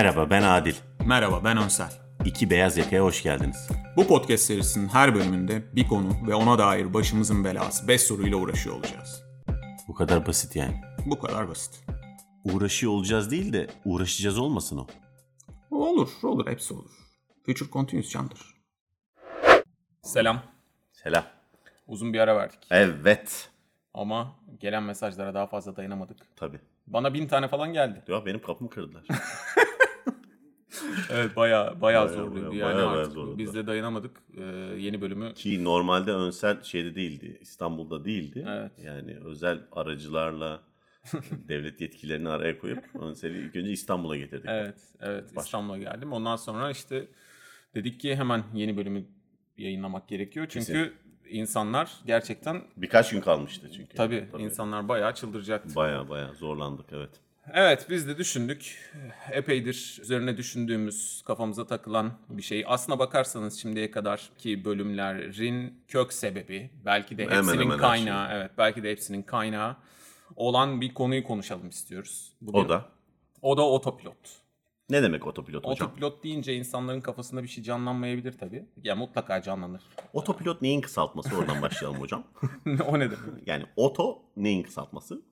Merhaba ben Adil. Merhaba ben Önsel. İki Beyaz Yaka'ya hoş geldiniz. Bu podcast serisinin her bölümünde bir konu ve ona dair başımızın belası 5 soruyla uğraşıyor olacağız. Bu kadar basit yani. Bu kadar basit. Uğraşıyor olacağız değil de uğraşacağız olmasın o. Olur, olur, hepsi olur. Future Continuous candır. Selam. Selam. Uzun bir ara verdik. Evet. Ama gelen mesajlara daha fazla dayanamadık. Tabii. Bana bin tane falan geldi. Ya benim kapımı kırdılar. Evet baya baya Bayağı, zorluydu bayağı, yani bayağı artık zorladı. biz de dayanamadık. Ee, yeni bölümü Ki normalde Önsel şeyde değildi. İstanbul'da değildi. Evet. Yani özel aracılarla devlet yetkilerini araya koyup Önsel'i ilk önce İstanbul'a getirdik. Evet, evet İstanbul'a geldim. Ondan sonra işte dedik ki hemen yeni bölümü yayınlamak gerekiyor. Çünkü Kesin. insanlar gerçekten Birkaç gün kalmıştı çünkü. tabii, insanlar bayağı çıldıracaktı. Baya baya zorlandık evet. Evet biz de düşündük. Epeydir üzerine düşündüğümüz, kafamıza takılan bir şey. Aslına bakarsanız şimdiye kadar ki bölümlerin kök sebebi, belki de Hemen hepsinin hemen her kaynağı, evet belki de hepsinin kaynağı olan bir konuyu konuşalım istiyoruz. Bugün. O da. O da otopilot. Ne demek otopilot hocam? Otopilot deyince insanların kafasında bir şey canlanmayabilir tabii. Ya mutlaka canlanır. Otopilot neyin kısaltması? Oradan başlayalım hocam. o ne demek? Yani oto neyin kısaltması?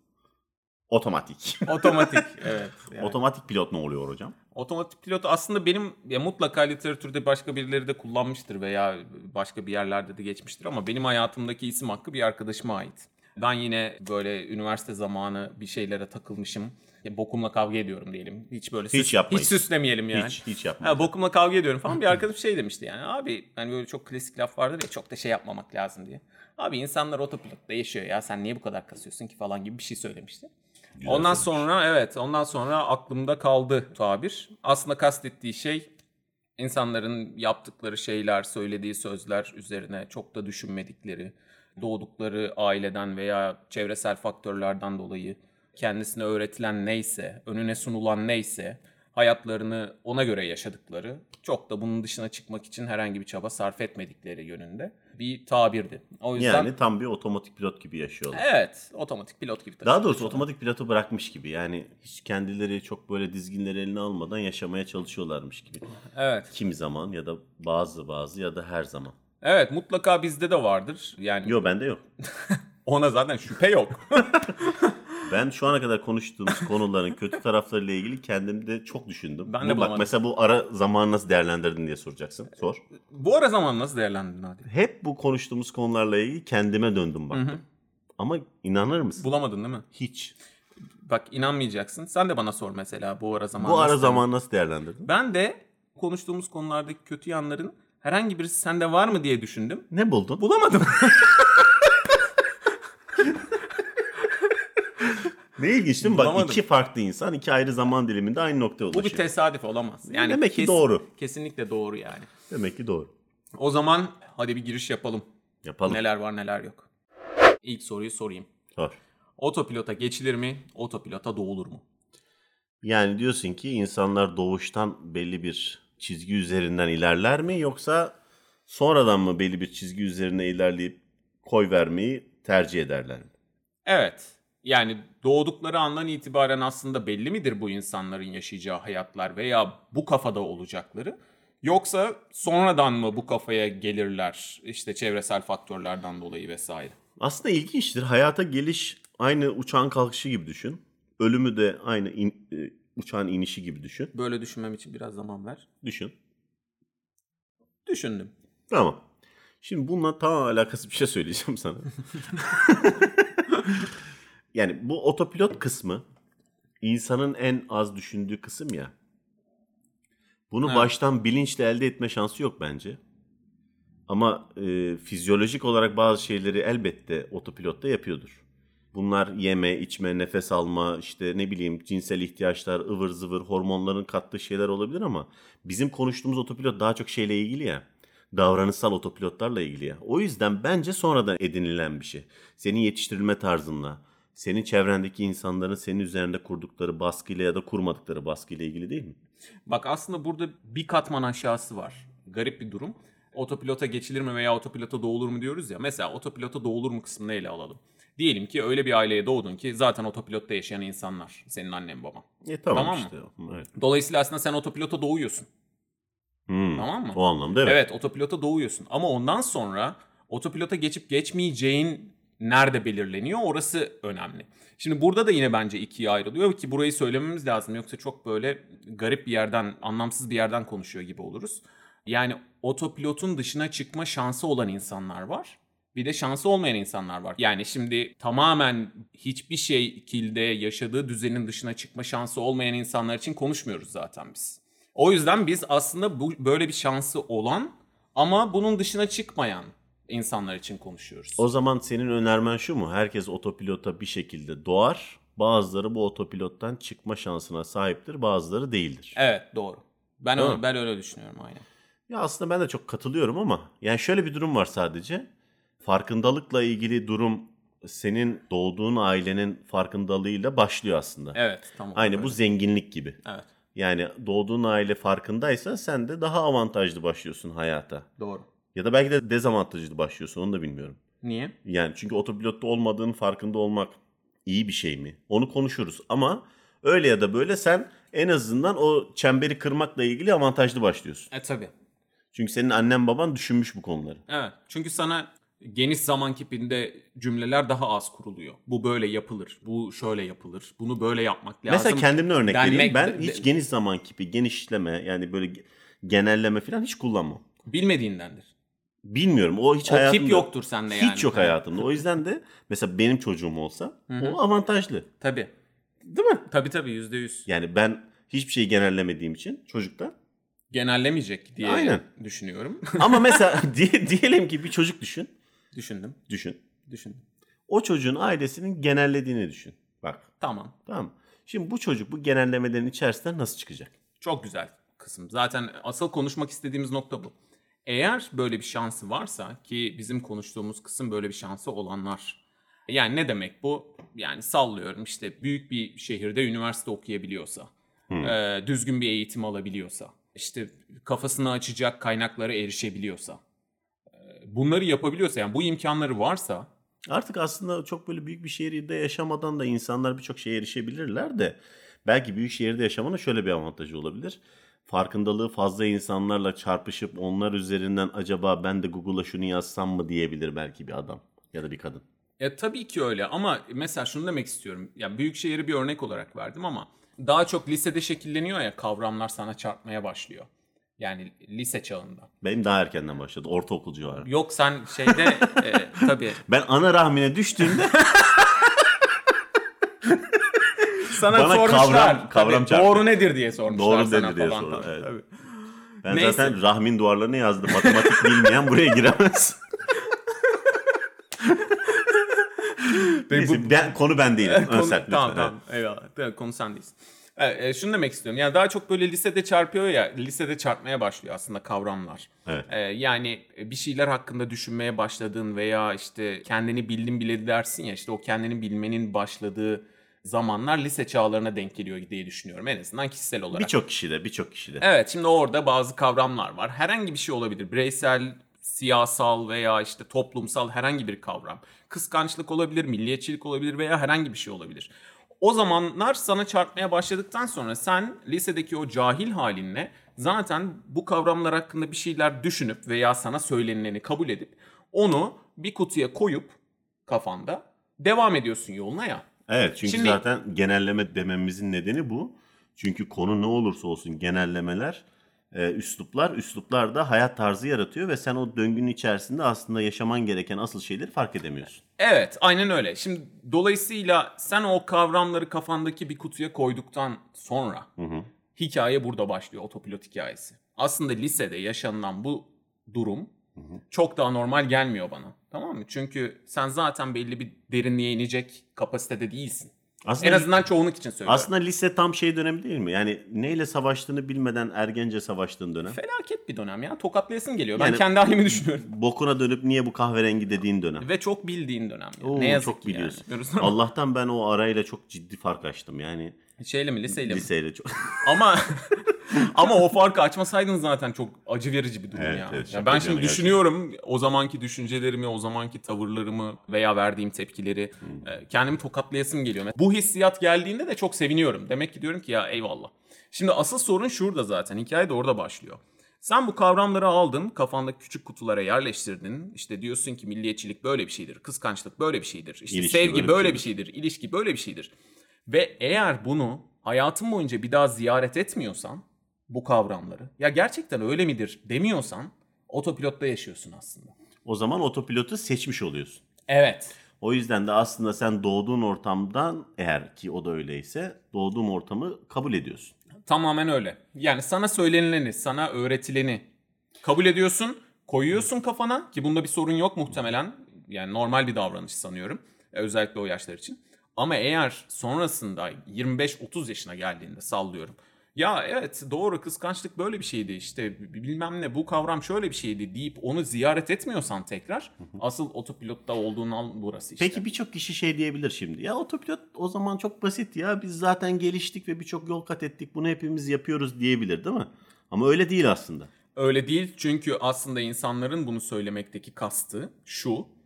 Otomatik. Otomatik. Evet. yani. Otomatik pilot ne oluyor hocam? Otomatik pilot aslında benim ya mutlaka literatürde başka birileri de kullanmıştır veya başka bir yerlerde de geçmiştir ama benim hayatımdaki isim hakkı bir arkadaşıma ait. Ben yine böyle üniversite zamanı bir şeylere takılmışım. Ya bokumla kavga ediyorum diyelim. Hiç böyle Hiç yapmayın. hiç süslemeyelim yani. Hiç hiç yapma. Ha, bokumla kavga ediyorum falan. Bir arkadaş şey demişti yani. Abi hani böyle çok klasik laf vardır ya çok da şey yapmamak lazım diye. Abi insanlar otopilotta yaşıyor ya sen niye bu kadar kasıyorsun ki falan gibi bir şey söylemişti. Ondan söylemiş. sonra evet ondan sonra aklımda kaldı tabir. Aslında kastettiği şey insanların yaptıkları şeyler, söylediği sözler üzerine çok da düşünmedikleri, doğdukları aileden veya çevresel faktörlerden dolayı kendisine öğretilen neyse, önüne sunulan neyse hayatlarını ona göre yaşadıkları, çok da bunun dışına çıkmak için herhangi bir çaba sarf etmedikleri yönünde bir tabirdi. O yüzden Yani tam bir otomatik pilot gibi yaşıyorlar. evet, otomatik pilot gibi Daha doğrusu otomatik pilotu bırakmış gibi. Yani hiç kendileri çok böyle dizginleri eline almadan yaşamaya çalışıyorlarmış gibi. Evet. Kimi zaman ya da bazı bazı ya da her zaman. Evet, mutlaka bizde de vardır. Yani Yok bende yok. ona zaten şüphe yok. Ben şu ana kadar konuştuğumuz konuların kötü taraflarıyla ilgili kendimde çok düşündüm. Ben de Bu bak bulamadım. mesela bu ara zamanı nasıl değerlendirdin diye soracaksın. Sor. Bu ara zaman nasıl değerlendirdin Adil? Hep bu konuştuğumuz konularla ilgili kendime döndüm baktım. Ama inanır mısın? Bulamadın değil mi? Hiç. Bak inanmayacaksın. Sen de bana sor mesela bu ara zaman. Bu ara nasıl- zamanı nasıl değerlendirdin? Ben de konuştuğumuz konulardaki kötü yanların herhangi birisi sende var mı diye düşündüm. Ne buldun? Bulamadım. Ne ilginç değil mi? Bak iki farklı insan iki ayrı zaman diliminde aynı noktaya Bu ulaşıyor. bir tesadüf olamaz. Yani Demek ki doğru. Kesinlikle doğru yani. Demek ki doğru. O zaman hadi bir giriş yapalım. Yapalım. Neler var neler yok. İlk soruyu sorayım. Sor. Otopilota geçilir mi? Otopilota doğulur mu? Yani diyorsun ki insanlar doğuştan belli bir çizgi üzerinden ilerler mi yoksa sonradan mı belli bir çizgi üzerine ilerleyip koy vermeyi tercih ederler mi? Evet. Yani doğdukları andan itibaren aslında belli midir bu insanların yaşayacağı hayatlar veya bu kafada olacakları? Yoksa sonradan mı bu kafaya gelirler işte çevresel faktörlerden dolayı vesaire? Aslında ilginçtir. Hayata geliş aynı uçağın kalkışı gibi düşün. Ölümü de aynı in- e, uçağın inişi gibi düşün. Böyle düşünmem için biraz zaman ver. Düşün. Düşündüm. Tamam. Şimdi bununla tam alakası bir şey söyleyeceğim sana. yani bu otopilot kısmı insanın en az düşündüğü kısım ya. Bunu Evet. baştan bilinçle elde etme şansı yok bence. Ama e, fizyolojik olarak bazı şeyleri elbette otopilotta yapıyordur. Bunlar yeme, içme, nefes alma, işte ne bileyim cinsel ihtiyaçlar, ıvır zıvır, hormonların kattığı şeyler olabilir ama bizim konuştuğumuz otopilot daha çok şeyle ilgili ya. Davranışsal otopilotlarla ilgili ya. O yüzden bence sonradan edinilen bir şey. Senin yetiştirilme tarzınla, senin çevrendeki insanların senin üzerinde kurdukları baskıyla ya da kurmadıkları baskıyla ilgili değil mi? Bak aslında burada bir katman aşağısı var. Garip bir durum. Otopilota geçilir mi veya otopilota doğulur mu diyoruz ya. Mesela otopilota doğulur mu kısmını ele alalım. Diyelim ki öyle bir aileye doğdun ki zaten otopilotta yaşayan insanlar senin annen baban. E tamam, Tamam mı? işte. Evet. Dolayısıyla aslında sen otopilota doğuyorsun. Hmm. Tamam mı? O anlamda evet. Evet otopilota doğuyorsun ama ondan sonra otopilota geçip geçmeyeceğin nerede belirleniyor orası önemli. Şimdi burada da yine bence ikiye ayrılıyor ki burayı söylememiz lazım yoksa çok böyle garip bir yerden anlamsız bir yerden konuşuyor gibi oluruz. Yani otopilotun dışına çıkma şansı olan insanlar var. Bir de şansı olmayan insanlar var. Yani şimdi tamamen hiçbir şekilde yaşadığı düzenin dışına çıkma şansı olmayan insanlar için konuşmuyoruz zaten biz. O yüzden biz aslında bu böyle bir şansı olan ama bunun dışına çıkmayan insanlar için konuşuyoruz. O zaman senin önermen şu mu? Herkes otopilota bir şekilde doğar. Bazıları bu otopilottan çıkma şansına sahiptir, bazıları değildir. Evet doğru. Ben öyle, ben öyle düşünüyorum aynen. Ya aslında ben de çok katılıyorum ama yani şöyle bir durum var sadece. Farkındalıkla ilgili durum senin doğduğun ailenin farkındalığıyla başlıyor aslında. Evet tamam. Aynı bu zenginlik gibi. Evet Yani doğduğun aile farkındaysa sen de daha avantajlı başlıyorsun hayata. doğru. Ya da belki de dezavantajlı başlıyorsun onu da bilmiyorum. Niye? Yani çünkü otopilotta olmadığın farkında olmak iyi bir şey mi? Onu konuşuruz ama öyle ya da böyle sen en azından o çemberi kırmakla ilgili avantajlı başlıyorsun. E tabi. Çünkü senin annen baban düşünmüş bu konuları. Evet. Çünkü sana geniş zaman kipinde cümleler daha az kuruluyor. Bu böyle yapılır. Bu şöyle yapılır. Bunu böyle yapmak lazım. Mesela kendimden örnek vereyim. denmek- Ben de- hiç geniş zaman kipi, genişleme yani böyle ge- genelleme falan hiç kullanmam. bilmediğindendir. Bilmiyorum. O hiç O hayatımda kip yoktur sende yani. Hiç yok hayatımda. O yüzden de mesela benim çocuğum olsa hı. o avantajlı. Tabii. Değil mi? Tabii tabii yüzde yüz. Yani ben hiçbir şeyi genellemediğim için çocukta. Genellemeyecek diye Aynen. düşünüyorum. Ama mesela diye, diyelim ki bir çocuk düşün. Düşündüm. Düşün. Düşündüm. O çocuğun ailesinin genellediğini düşün. Bak Tamam. tamam? Şimdi bu çocuk bu genellemelerin içerisinden nasıl çıkacak? Çok güzel kısım. Zaten asıl konuşmak istediğimiz nokta bu. Eğer böyle bir şansı varsa ki bizim konuştuğumuz kısım böyle bir şansı olanlar. Yani ne demek bu? Yani sallıyorum işte büyük bir şehirde üniversite okuyabiliyorsa, e, düzgün bir eğitim alabiliyorsa, işte kafasını açacak kaynaklara erişebiliyorsa, e, bunları yapabiliyorsa yani bu imkanları varsa Artık aslında çok böyle büyük bir şehirde yaşamadan da insanlar birçok şeye erişebilirler de belki büyük şehirde yaşamanın şöyle bir avantajı olabilir. Farkındalığı fazla insanlarla çarpışıp onlar üzerinden acaba ben de Google'a şunu yazsam mı diyebilir belki bir adam ya da bir kadın. Ya tabii ki öyle ama mesela şunu demek istiyorum. Ya büyük şehri bir örnek olarak verdim ama daha çok lisede şekilleniyor ya kavramlar sana çarpmaya başlıyor. Yani lise çağında. Benim daha erkenden başladı. Ortaokul civarı. Yok sen şeyde e, tabii Ben ana rahmine düştüğümde sana Bana sormuşlar. kavram- kavram Tabii. Doğru nedir diye sormuşlar Doğru sana nedir diye falan. tabii, evet. tabii. ben Neyse. zaten rahmin duvarlarına yazdım. Matematik bilmeyen buraya giremez. Neyse, ben, konu ben değilim. Konu- Önsel, lütfen. tamam evet. tamam eyvallah. Konu sen değilsin. Evet, e, şunu demek istiyorum. Yani daha çok böyle lisede çarpıyor ya. Lisede çarpmaya başlıyor aslında kavramlar. Evet. E, yani bir şeyler hakkında düşünmeye başladığın veya işte kendini bildim bile dersin ya işte o kendini bilmenin başladığı zamanlar lise çağlarına denk geliyor diye düşünüyorum. En azından kişisel olarak. Birçok kişide, birçok kişide. Evet şimdi orada bazı kavramlar var. Herhangi bir şey olabilir. Bireysel, siyasal veya işte toplumsal herhangi bir kavram. Kıskançlık olabilir, milliyetçilik olabilir veya herhangi bir şey olabilir. O zamanlar sana çarpmaya başladıktan sonra sen lisedeki o cahil halinle zaten bu kavramlar hakkında bir şeyler düşünüp veya sana söylenileni kabul edip onu bir kutuya koyup kafanda devam ediyorsun yoluna ya. Evet çünkü Şimdi- zaten genelleme dememizin nedeni bu. Çünkü konu ne olursa olsun genellemeler, e, üsluplar, üsluplar da hayat tarzı yaratıyor ve sen o döngünün içerisinde aslında yaşaman gereken asıl şeyleri fark edemiyorsun. Evet, aynen öyle. Şimdi dolayısıyla sen o kavramları kafandaki bir kutuya koyduktan sonra hikaye burada başlıyor, otopilot hikayesi. Aslında lisede yaşanılan bu durum çok daha normal gelmiyor bana. Tamam mı? Çünkü sen zaten belli bir derinliğe inecek kapasitede değilsin. Aslında En azından çoğunluk için söylüyorum. aslında lise tam şey dönemi değil mi? Yani neyle savaştığını bilmeden ergence savaştığın dönem. Felaket bir dönem ya. Tokatlayasın geliyor. Ben Yani- kendi halimi düşünüyorum. Bokuna dönüp niye bu kahverengi dediğin dönem. Ve çok bildiğin dönem. yani. Oo, ne yazık çok ki yani. biliyorsun. Ama Allah'tan ben o arayla çok ciddi fark açtım yani Şeyle mi liseyle mi? liseyle çok. Ama Ama o farkı açmasaydın zaten çok acı verici bir durum Evet, ya. evet, ya çok ben şimdi gerçekten. düşünüyorum o zamanki düşüncelerimi, o zamanki tavırlarımı veya verdiğim tepkileri Hmm. kendimi tokatlayasım geliyor. Bu hissiyat geldiğinde de çok seviniyorum. Demek ki diyorum ki ya eyvallah. Şimdi asıl sorun şurada zaten. Hikaye de orada başlıyor. Sen bu kavramları aldın, kafanda küçük kutulara yerleştirdin. İşte diyorsun ki milliyetçilik böyle bir şeydir, kıskançlık böyle bir şeydir, işte İlişki sevgi böyle böyle, bir bir şeydir, ilişki böyle bir şeydir. Ve eğer bunu hayatın boyunca bir daha ziyaret etmiyorsan bu kavramları ya gerçekten öyle midir demiyorsan otopilotta yaşıyorsun aslında. O zaman otopilotu seçmiş oluyorsun. Evet. O yüzden de aslında sen doğduğun ortamdan eğer ki o da öyleyse doğduğum ortamı kabul ediyorsun. Tamamen öyle. Yani sana söylenileni, sana öğretileni kabul ediyorsun, koyuyorsun kafana ki bunda bir sorun yok muhtemelen. Yani normal bir davranış sanıyorum. Özellikle o yaşlar için. Ama eğer sonrasında 25-30 yaşına geldiğinde sallıyorum. Ya evet doğru kıskançlık böyle bir şeydi işte bilmem ne bu kavram şöyle bir şeydi deyip onu ziyaret etmiyorsan tekrar asıl otopilotta olduğun an burası işte. Peki birçok kişi şey diyebilir şimdi. Ya otopilot o zaman çok basit ya. Biz zaten geliştik ve birçok yol kat ettik. Bunu hepimiz yapıyoruz diyebilir değil mi? Ama öyle değil aslında. Öyle değil çünkü aslında insanların bunu söylemekteki kastı şu.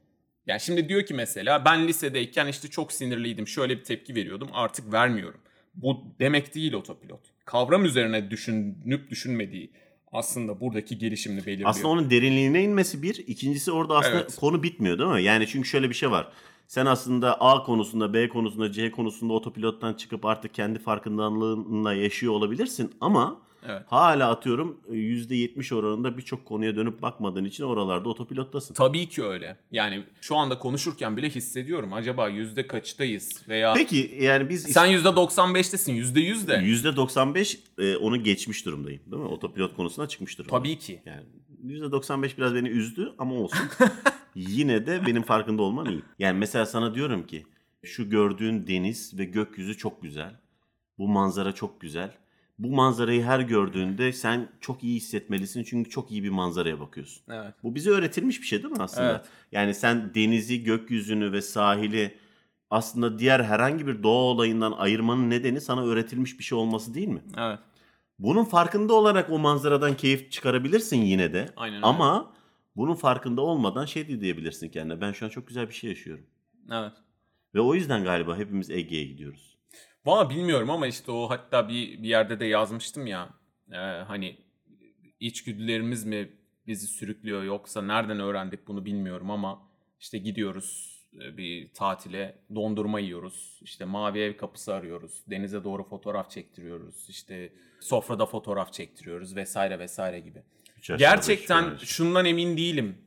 Yani şimdi diyor ki mesela ben lisedeyken işte çok sinirliydim şöyle bir tepki veriyordum artık vermiyorum. Bu demek değil otopilot. Kavram üzerine düşünüp düşünmediği aslında buradaki gelişimini belirliyor. Aslında onun derinliğine inmesi bir. İkincisi orada aslında Evet. konu bitmiyor değil mi? Yani çünkü şöyle bir şey var. Sen aslında A konusunda, B konusunda, C konusunda otopilottan çıkıp artık kendi farkındalığınla yaşıyor olabilirsin ama Evet. hala atıyorum %70 oranında birçok konuya dönüp bakmadığın için oralarda otopilottasın. Tabii ki öyle. Yani şu anda konuşurken bile hissediyorum. Acaba yüzde kaçtayız? Veya Peki yani biz sen yüzde 95'tesin. Yüzde yüz de. %95 e, onu geçmiş durumdayım değil mi? Otopilot konusuna çıkmış durumdayım. Tabii ki. Yani %95 biraz beni üzdü ama olsun. Yine de benim farkında olmam iyi. Yani mesela sana diyorum ki şu gördüğün deniz ve gökyüzü çok güzel. Bu manzara çok güzel. Bu manzarayı her gördüğünde sen çok iyi hissetmelisin çünkü çok iyi bir manzaraya bakıyorsun. Evet. Bu bize öğretilmiş bir şey değil mi aslında? Evet. Yani sen denizi, gökyüzünü ve sahili aslında diğer herhangi bir doğa olayından ayırmanın nedeni sana öğretilmiş bir şey olması değil mi? Evet. Bunun farkında olarak o manzaradan keyif çıkarabilirsin yine de. Aynen öyle. Ama bunun farkında olmadan şey de diyebilirsin kendine. Ben şu an çok güzel bir şey yaşıyorum. Evet. Ve o yüzden galiba hepimiz Ege'ye gidiyoruz. Valla bilmiyorum ama işte o hatta bir, bir yerde de yazmıştım ya. e, hani içgüdülerimiz mi bizi sürüklüyor yoksa nereden öğrendik bunu bilmiyorum ama işte gidiyoruz e, bir tatile dondurma yiyoruz. İşte mavi ev kapısı arıyoruz. Denize doğru fotoğraf çektiriyoruz. İşte sofrada fotoğraf çektiriyoruz vesaire vesaire gibi. Gerçekten şundan emin değilim.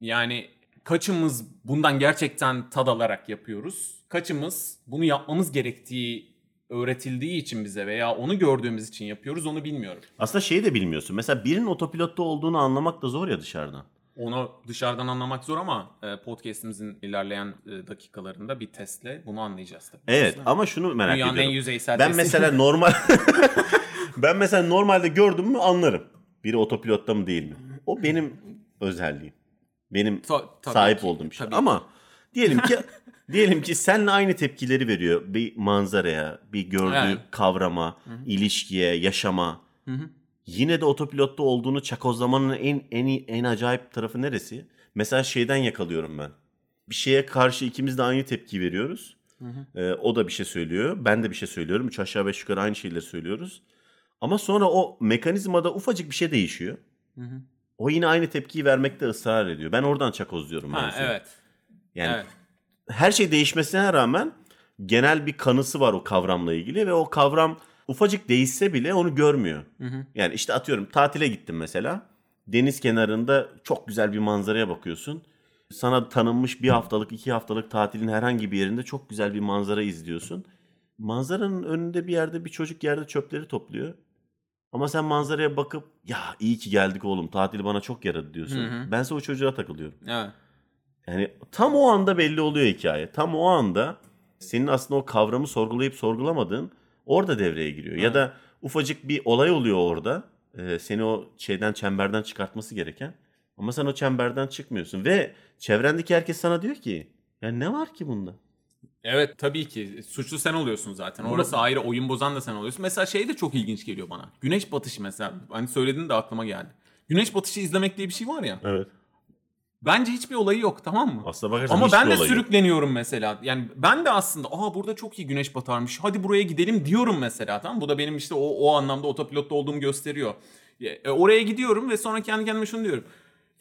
Yani kaçımız bundan gerçekten tad alarak yapıyoruz? Kaçımız bunu yapmamız gerektiği öğretildiği için bize veya onu gördüğümüz için yapıyoruz onu bilmiyorum. Aslında şeyi de bilmiyorsun. Mesela birinin otopilotta olduğunu anlamak da zor ya dışarıdan. Onu dışarıdan anlamak zor ama e, podcast'imizin ilerleyen e, dakikalarında bir testle bunu anlayacağız tabii. Evet ama şunu merak Dünyanın en ediyorum. yüzeysel Ben mesela normal ben mesela normalde gördüm mü anlarım. Biri otopilotta mı değil mi? O benim özelliğim. Benim Ta- tabii sahip ki, olduğum bir şey. tabii Ama diyelim ki diyelim ki seninle aynı tepkileri veriyor bir manzaraya, bir gördüğü Evet. kavrama, ilişkiye, yaşama. Hı hı. Yine de otopilotta olduğunu çakozlamanın en en en acayip tarafı neresi? Mesela şeyden yakalıyorum ben. Bir şeye karşı ikimiz de aynı tepki veriyoruz. Ee, o da bir şey söylüyor. Ben de bir şey söylüyorum. Üç aşağı beş yukarı aynı şeyleri söylüyoruz. Ama sonra o mekanizmada ufacık bir şey değişiyor. Hı hı. O yine aynı tepkiyi vermekte ısrar ediyor. Ben oradan çakozluyorum. Ha, mevzuyu. evet. Yani evet. her şey değişmesine rağmen genel bir kanısı var o kavramla ilgili ve o kavram ufacık değişse bile onu görmüyor. Hı hı. Yani işte atıyorum tatile gittim mesela. Deniz kenarında çok güzel bir manzaraya bakıyorsun. Sana tanınmış bir haftalık, iki haftalık tatilin herhangi bir yerinde çok güzel bir manzara izliyorsun. Manzaranın önünde bir yerde bir çocuk yerde çöpleri topluyor. Ama sen manzaraya bakıp ya iyi ki geldik oğlum tatil bana çok yaradı diyorsun. Hı hı. Bense o çocuğa takılıyorum. Evet. Yani tam o anda belli oluyor hikaye. Tam o anda senin aslında o kavramı sorgulayıp sorgulamadığın orada devreye giriyor. Ya Evet. da ufacık bir olay oluyor orada. e, seni o şeyden çemberden çıkartması gereken. Ama sen o çemberden çıkmıyorsun ve çevrendeki herkes sana diyor ki ya ne var ki bunda? Evet tabii ki. Suçlu sen oluyorsun zaten. Orası ayrı. Oyun bozan da sen oluyorsun. Mesela şey de çok ilginç geliyor bana. Güneş batışı mesela. Hani söylediğin de aklıma geldi. Güneş batışı izlemek diye bir şey var ya. Evet. Bence hiçbir olayı yok tamam mı? Aslında bakarsan Ama ben de olay yok. sürükleniyorum mesela. Yani ben de aslında aa burada çok iyi güneş batarmış. Hadi buraya gidelim diyorum mesela tamam? Bu da benim işte o, o anlamda otopilotta olduğumu gösteriyor. E, oraya gidiyorum ve sonra kendi kendime şunu diyorum.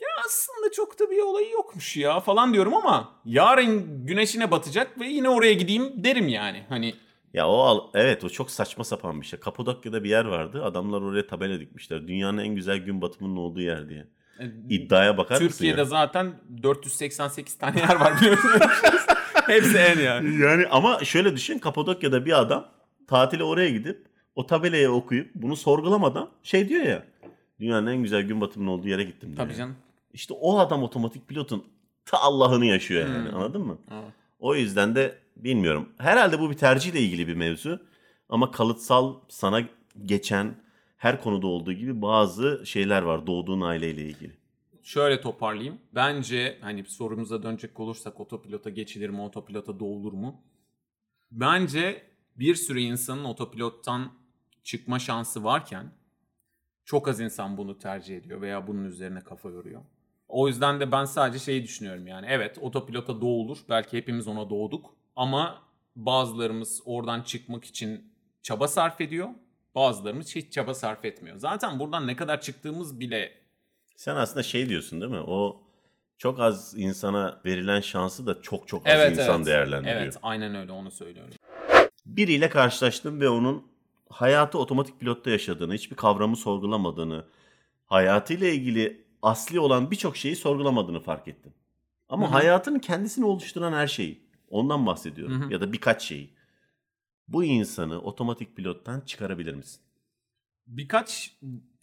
Ya aslında çok da bir olayı yokmuş ya falan diyorum ama yarın güneşine batacak ve yine oraya gideyim derim yani. Hani Ya o al- evet o çok saçma sapan bir şey. Kapadokya'da bir yer vardı. Adamlar oraya tabela dikmişler. Dünyanın en güzel gün batımının olduğu yer diye. e, İddiaya bakar Türkiye'de mısın zaten 488 tane yer var biliyorsun. Hepsi en yani. ya? Yani ama şöyle düşün Kapadokya'da bir adam tatile oraya gidip o tabelayı okuyup bunu sorgulamadan şey diyor ya. Dünyanın en güzel gün batımının olduğu yere gittim diyor. Tabii canım. İşte o adam otomatik pilotun ta Allah'ını yaşıyor yani Hmm. anladın mı? Evet. O yüzden de bilmiyorum. Herhalde bu bir tercihle ilgili bir mevzu. Ama kalıtsal sana geçen her konuda olduğu gibi bazı şeyler var doğduğun aileyle ilgili. Şöyle toparlayayım. Bence hani sorumuza dönecek olursak otopilota geçilir mi, otopilota doğulur mu? Bence bir sürü insanın otopilottan çıkma şansı varken çok az insan bunu tercih ediyor veya bunun üzerine kafa yoruyor. O yüzden de ben sadece şeyi düşünüyorum yani. Evet otopilota doğulur. Belki hepimiz ona doğduk. Ama bazılarımız oradan çıkmak için çaba sarf ediyor. Bazılarımız hiç çaba sarf etmiyor. Zaten buradan ne kadar çıktığımız bile Sen aslında şey diyorsun değil mi? O çok az insana verilen şansı da çok çok az Evet, insan evet. değerlendiriyor. Evet aynen öyle onu söylüyorum. Biriyle karşılaştım ve onun hayatı otomatik pilotta yaşadığını, hiçbir kavramı sorgulamadığını, hayatıyla ilgili asli olan birçok şeyi sorgulamadığını fark ettim. Ama Hı hı. hayatının kendisini oluşturan her şeyi, ondan bahsediyorum Hı hı. ya da birkaç şeyi. Bu insanı otomatik pilottan çıkarabilir misin? Birkaç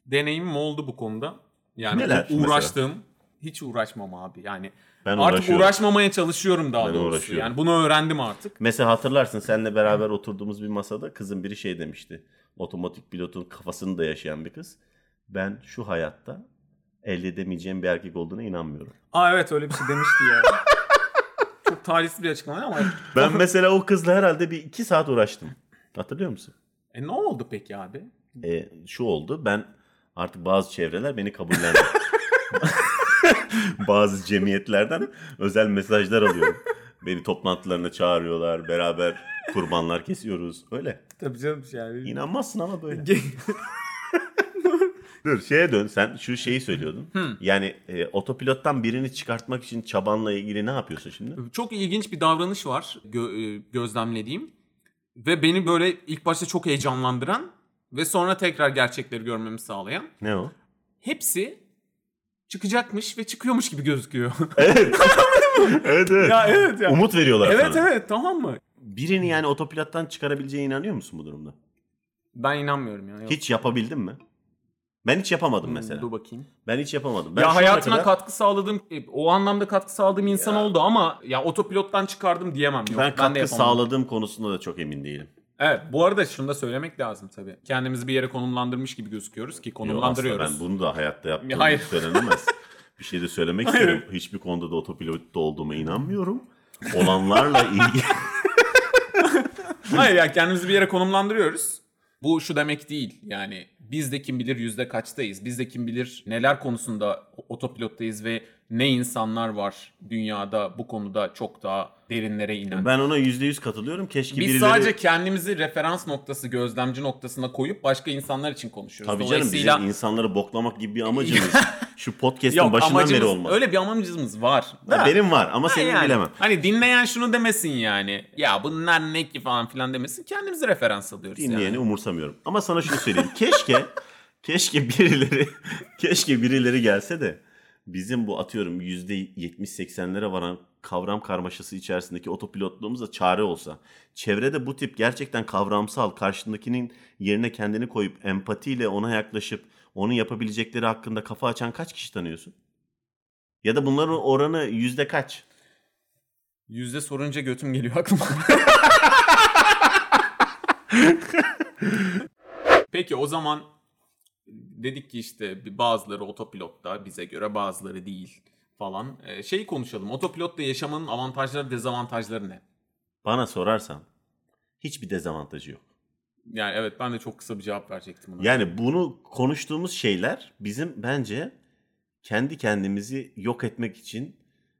deneyimim oldu bu konuda. Yani Neler uğraştığım hiç uğraşmam abi. Yani Ben artık uğraşmamaya çalışıyorum daha Ben doğrusu. Yani bunu öğrendim artık. Mesela hatırlarsın seninle beraber oturduğumuz bir masada kızın biri şey demişti. Otomatik pilotun kafasını da yaşayan bir kız. Ben şu hayatta elde edemeyeceğim bir erkek olduğuna inanmıyorum. Aa evet öyle bir şey demişti ya. Çok talihsiz bir açıklama ama. Ben mesela o kızla herhalde bir iki saat uğraştım. Hatırlıyor musun? E ne oldu peki abi? E, şu oldu ben artık bazı çevreler beni kabullendi. bazı cemiyetlerden özel mesajlar alıyorum. Beni toplantılarına çağırıyorlar. Beraber kurbanlar kesiyoruz. Öyle. Tabii canım yani. İnanmazsın ama böyle. Dur şeye dön sen şu şeyi söylüyordun. Yani e, otopilottan birini çıkartmak için çabanla ilgili ne yapıyorsun şimdi? Çok ilginç bir davranış var gö- e, gözlemlediğim. Ve beni böyle ilk başta çok heyecanlandıran ve sonra tekrar gerçekleri görmemi sağlayan. Ne o? Hepsi çıkacakmış ve çıkıyormuş gibi gözüküyor. Evet. evet evet. ya evet ya. Umut veriyorlar Evet sana. evet tamam mı? Birini yani otopilottan çıkarabileceğine inanıyor musun bu durumda? Ben inanmıyorum ya. Yok. Hiç yapabildin mi? Ben hiç yapamadım Hmm, mesela. Dur bakayım. Ben hiç yapamadım. Ben ya hayatına kadar- katkı sağladığım, e, o anlamda katkı sağladığım insan Ya. oldu ama ya otopilottan çıkardım diyemem. Yok, ben de katkı sağladığım konusunda da çok emin değilim. Evet bu arada şunu da söylemek lazım tabii. Kendimizi bir yere konumlandırmış gibi gözüküyoruz ki Yo, konumlandırıyoruz. aslında ben bunu da hayatta yaptığım Hayır. söylenemez. bir şey de söylemek Hayır. isterim. Hiçbir konuda da otopilotta olduğuma inanmıyorum. Olanlarla ilgili... Hayır ya kendimizi bir yere konumlandırıyoruz. Bu şu demek değil yani biz de kim bilir yüzde kaçtayız. Biz de kim bilir neler konusunda otopilottayız ve ne insanlar var dünyada bu konuda çok daha derinlere inen. ben ona %100 katılıyorum. Keşke Biz birileri... sadece kendimizi referans noktası, gözlemci noktasına koyup başka insanlar için konuşuyoruz. Tabii canım Dolayısıyla- bizim insanları boklamak gibi bir amacımız. Şu podcast'in Yok başından amacımız, beri olmaz. öyle bir amacımız var. Ha, benim var ama Ha senin yani, bilemem. Hani dinleyen şunu demesin yani. Ya bunlar ne ki falan filan demesin. Kendimizi referans alıyoruz Dinleyeni yani. umursamıyorum. Ama sana şunu söyleyeyim. Keşke keşke birileri keşke birileri gelse de bizim bu atıyorum %70-80'lere varan kavram karmaşası içerisindeki otopilotluğumuza çare olsa. Çevrede bu tip gerçekten kavramsal karşındakinin yerine kendini koyup empatiyle ona yaklaşıp onun yapabilecekleri hakkında kafa açan kaç kişi tanıyorsun? Ya da bunların oranı yüzde kaç? Yüzde sorunca götüm geliyor aklıma. Peki o zaman dedik ki işte bazıları otopilotta bize göre bazıları değil falan. Ee, şeyi konuşalım. Otopilotta yaşamanın avantajları dezavantajları ne? Bana sorarsan hiçbir dezavantajı yok. Yani evet ben de çok kısa bir cevap verecektim buna. Yani bunu konuştuğumuz şeyler bizim bence kendi kendimizi yok etmek için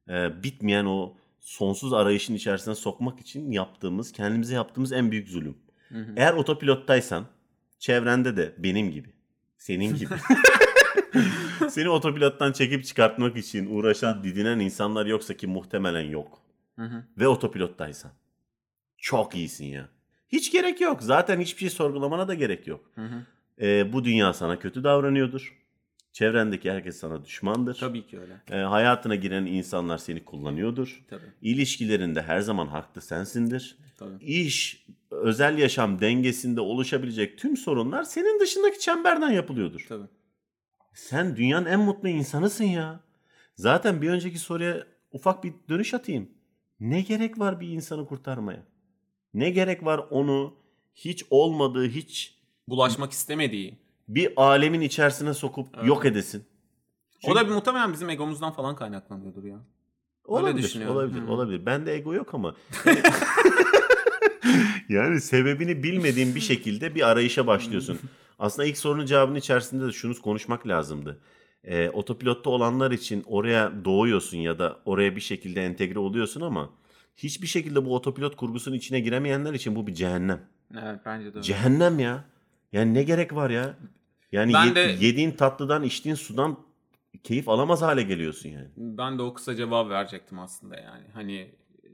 e, bitmeyen o sonsuz arayışın içerisine sokmak için yaptığımız, kendimize yaptığımız en büyük zulüm. Hı hı. Eğer otopilottaysan çevrende de benim gibi, senin gibi seni otopilottan çekip çıkartmak için uğraşan, didinen insanlar yoksa ki muhtemelen yok. Hı hı. Ve otopilottaysan çok iyisin ya. Hiç gerek yok. Zaten hiçbir şey sorgulamana da gerek yok. Hı hı. Ee, bu dünya sana kötü davranıyordur. Çevrendeki herkes sana düşmandır. Tabii ki öyle. Ee, hayatına giren insanlar seni kullanıyordur. Tabii. İlişkilerinde her zaman haklı sensindir. Tabii. İş, özel yaşam dengesinde oluşabilecek tüm sorunlar senin dışındaki çemberden yapılıyordur. Tabii. Sen dünyanın en mutlu insanısın ya. Zaten bir önceki soruya ufak bir dönüş atayım. Ne gerek var bir insanı kurtarmaya? Ne gerek var onu hiç olmadığı, hiç Bulaşmak istemediği. bir alemin içerisine sokup Evet. yok edesin? O da bir muhtemelen bizim egomuzdan falan kaynaklanıyordur ya. Olabilir, düşünüyorum. olabilir, Hı. olabilir. Bende ego yok ama. yani sebebini bilmediğin bir şekilde bir arayışa başlıyorsun. Aslında ilk sorunun cevabının içerisinde de şunu konuşmak lazımdı. Ee, otopilotta olanlar için oraya doğuyorsun ya da oraya bir şekilde entegre oluyorsun ama hiçbir şekilde bu otopilot kurgusunun içine giremeyenler için bu bir cehennem. Evet bence de öyle. Cehennem ya. Yani ne gerek var ya? Yani Ben ye- de- yediğin tatlıdan, içtiğin sudan keyif alamaz hale geliyorsun yani. Ben de o kısa cevap verecektim aslında yani. Hani e,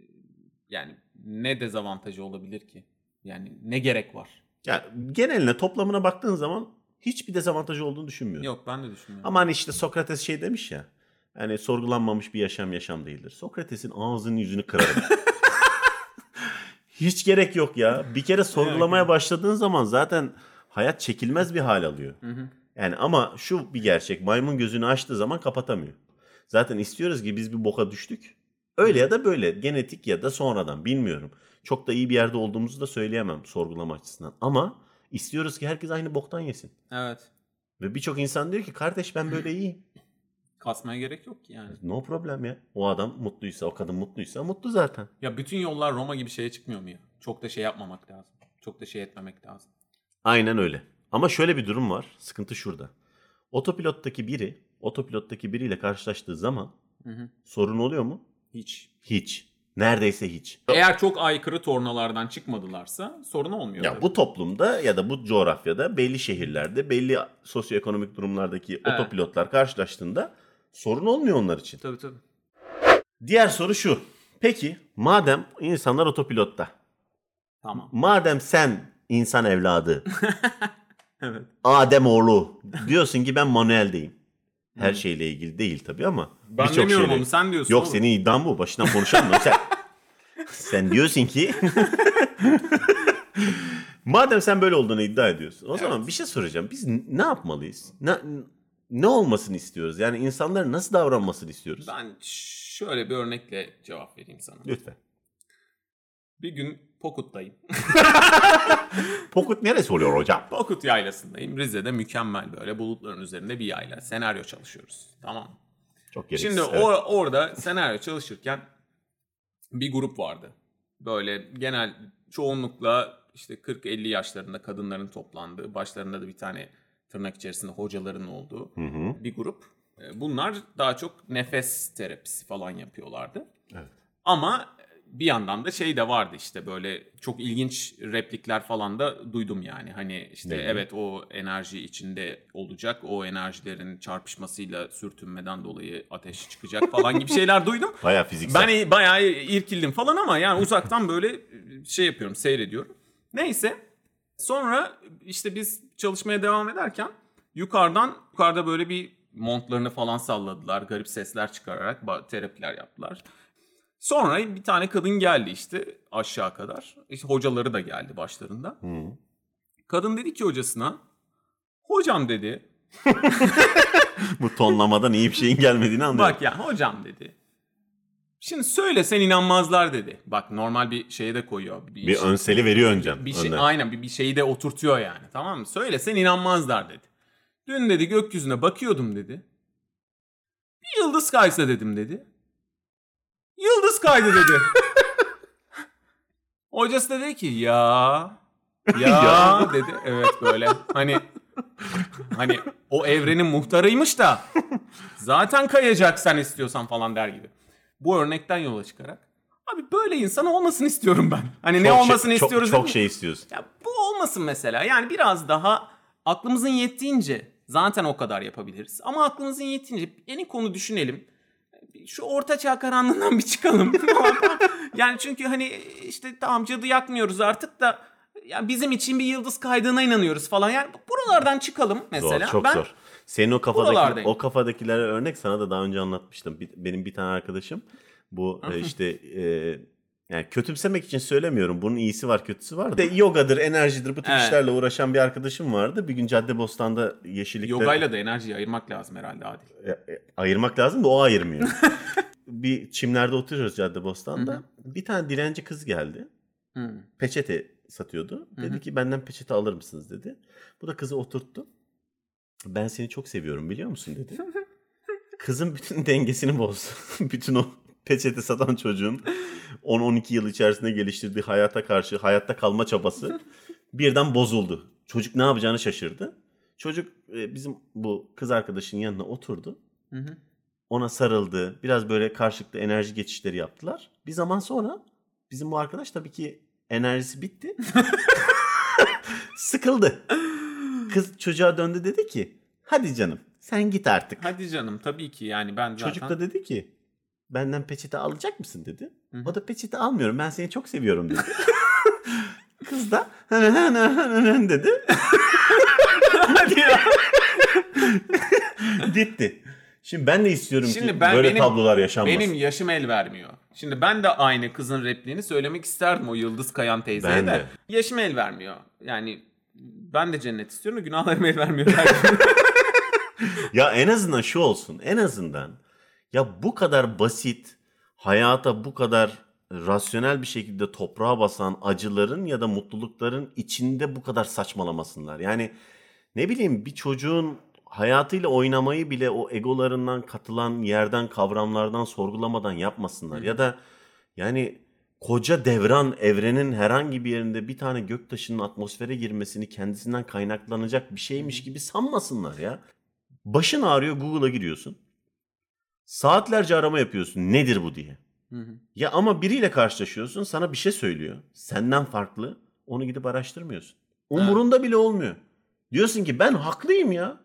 yani ne dezavantajı olabilir ki? Yani ne gerek var? Ya geneline toplamına baktığın zaman hiçbir dezavantajı olduğunu düşünmüyorum. Yok ben de düşünmüyorum. Ama hani işte Sokrates şey demiş ya. Hani sorgulanmamış bir yaşam yaşam değildir. Sokrates'in ağzının yüzünü kırarım. Hiç gerek yok ya. Bir kere sorgulamaya başladığın zaman zaten hayat çekilmez bir hal alıyor. Hı hı. Yani ama şu bir gerçek. Maymun gözünü açtığı zaman kapatamıyor. Zaten istiyoruz ki biz bir boka düştük. Öyle ya da böyle. Genetik ya da sonradan bilmiyorum. Çok da iyi bir yerde olduğumuzu da söyleyemem sorgulama açısından. Ama istiyoruz ki herkes aynı boktan yesin. Evet. Ve birçok insan diyor ki kardeş ben böyle iyiyim. Kasmaya gerek yok ki yani. No problem ya. O adam mutluysa, o kadın mutluysa mutlu zaten. Ya bütün yollar Roma gibi şeye çıkmıyor mu ya? Çok da şey yapmamak lazım. Çok da şey etmemek lazım. Aynen öyle. Ama şöyle bir durum var. Sıkıntı şurada. Otopilottaki biri, otopilottaki biriyle karşılaştığı zaman Hı hı. sorun oluyor mu? Hiç. Hiç. Neredeyse hiç. Eğer çok aykırı tornalardan çıkmadılarsa sorun olmuyor. Ya tabii. bu toplumda ya da bu coğrafyada belli şehirlerde belli sosyoekonomik durumlardaki Evet. otopilotlar karşılaştığında sorun olmuyor onlar için. Tabii tabii. Diğer soru şu. Peki madem insanlar otopilotta, Tamam. madem sen insan evladı, Evet. Adem oğlu diyorsun ki ben manueldeyim. Her Hı. şeyle ilgili değil tabii ama Ben birçok demiyorum onu sen diyorsun. Yok oğlum. senin iddian bu. Başından konuşalım mı? Sen, sen diyorsun ki madem sen böyle olduğunu iddia ediyorsun. O zaman Evet. bir şey soracağım. Biz ne yapmalıyız? Ne, ne olmasını istiyoruz? Yani insanların nasıl davranmasını istiyoruz? Ben şöyle bir örnekle cevap vereyim sana. Lütfen. Bir gün Pokut'tayım. Pokut neresi oluyor hocam? Pokut yaylasındayım. Rize'de mükemmel böyle bulutların üzerinde bir yayla. Senaryo çalışıyoruz. Tamam? Çok gereksiz. Şimdi evet. o, orada senaryo çalışırken bir grup vardı. Böyle genel çoğunlukla işte 40-50 yaşlarında kadınların toplandığı, başlarında da bir tane tırnak içerisinde hocaların olduğu Hı hı. bir grup. E, Bunlar daha çok nefes terapisi falan yapıyorlardı. Evet. Ama bir yandan da şey de vardı işte böyle çok ilginç replikler falan da duydum yani. Hani işte Neydi? evet o enerji içinde olacak. O enerjilerin çarpışmasıyla sürtünmeden dolayı ateş çıkacak falan gibi şeyler duydum. Bayağı fiziksel. Ben bayağı irkildim falan ama yani uzaktan böyle şey yapıyorum, seyrediyorum. Neyse. Sonra işte biz çalışmaya devam ederken yukarıdan yukarıda böyle bir montlarını falan salladılar. Garip sesler çıkararak terapiler yaptılar. Sonra bir tane kadın geldi işte aşağı kadar. İşte hocaları da geldi başlarında. Hı. Kadın dedi ki hocasına, hocam dedi, Bu tonlamadan iyi bir şeyin gelmediğini anlıyorum. Bak ya hocam dedi. Şimdi söylesen inanmazlar dedi. Bak normal bir şeye de koyuyor. bir önseli veriyor önceden. bir şey, önden. aynen bir, bir şeyi de oturtuyor yani. Tamam mı? Söylesen inanmazlar dedi. Dün dedi gökyüzüne bakıyordum dedi. Bir yıldız kaysa dedim dedi. Yıldız kaydı dedi. Hocası da dedi ki ya ya dedi. Evet böyle hani hani o evrenin muhtarıymış da zaten kayacak sen istiyorsan falan der gibi. Bu örnekten yola çıkarak abi böyle insan olmasını istiyorum ben. Hani ne Çok şey- olmasını çok- istiyoruz Çok, mi? şey istiyorsun. Ya bu olmasın mesela. Yani biraz daha aklımızın yettiğince zaten o kadar yapabiliriz. Ama aklımızın yettiğince yeni konu düşünelim. Şu orta çağ karanlığından bir çıkalım. yani çünkü hani işte tamam cadı yakmıyoruz artık da ya bizim için bir yıldız kaydığına inanıyoruz falan. Yani buralardan çıkalım mesela. Zor, çok ben, zor. Senin o kafadaki o kafadakilere örnek sana da daha önce anlatmıştım. Bir- benim bir tane arkadaşım bu e, işte e, yani kötümsemek için söylemiyorum. Bunun iyisi var, kötüsü var. De yogadır, enerjidir bu tür Evet. işlerle uğraşan bir arkadaşım vardı. Bir gün Caddebostan'da yeşillikte Yogayla da enerjiyi ayırmak lazım herhalde Adil. E, e, ayırmak lazım da o ayırmıyor. bir çimlerde oturuyoruz Caddebostan'da. Hı hı. Bir tane dilenci kız geldi. Hmm. Peçete satıyordu. Hı Dedi hı. ki benden peçete alır mısınız dedi. Bu da kızı oturttu. Ben seni çok seviyorum biliyor musun dedi. Kızın bütün dengesini bozdu. bütün o peçete satan çocuğun 10-12 yıl içerisinde geliştirdiği hayata karşı hayatta kalma çabası birden bozuldu. Çocuk ne yapacağını şaşırdı. Çocuk e, bizim bu kız arkadaşın yanına oturdu. Hı hı. Ona sarıldı. Biraz böyle karşılıklı enerji geçişleri yaptılar. Bir zaman sonra bizim bu arkadaş tabii ki enerjisi bitti. Sıkıldı. Kız çocuğa döndü dedi ki hadi canım sen git artık. Hadi canım tabii ki yani ben zaten... Çocuk da dedi ki benden peçete alacak mısın dedi. Hı. O da peçete almıyorum ben seni çok seviyorum dedi. Kız da dedi. Hadi ya. Gitti. Şimdi ben de istiyorum Şimdi ki ben- böyle benim- tablolar yaşanmasın. Benim yaşım el vermiyor. Şimdi ben de aynı kızın repliğini söylemek isterdim o Yıldız Kayan teyzeye Ben de. de. Yaşım el vermiyor. Yani ben de cennet istiyorum da günahlarım el vermiyor. Ya en azından şu olsun. En azından ya bu kadar basit, hayata bu kadar rasyonel bir şekilde toprağa basan acıların ya da mutlulukların içinde bu kadar saçmalamasınlar. Yani ne bileyim bir çocuğun hayatıyla oynamayı bile o egolarından katılan yerden kavramlardan sorgulamadan yapmasınlar. Hı. Ya da yani koca devran evrenin herhangi bir yerinde bir tane göktaşının atmosfere girmesini kendisinden kaynaklanacak bir şeymiş gibi sanmasınlar ya. Başın ağrıyor Google'a giriyorsun. Saatlerce arama yapıyorsun nedir bu diye. Hı hı. Ya ama biriyle karşılaşıyorsun sana bir şey söylüyor. Senden farklı. Onu gidip araştırmıyorsun. Umurunda bile olmuyor. Diyorsun ki ben haklıyım ya.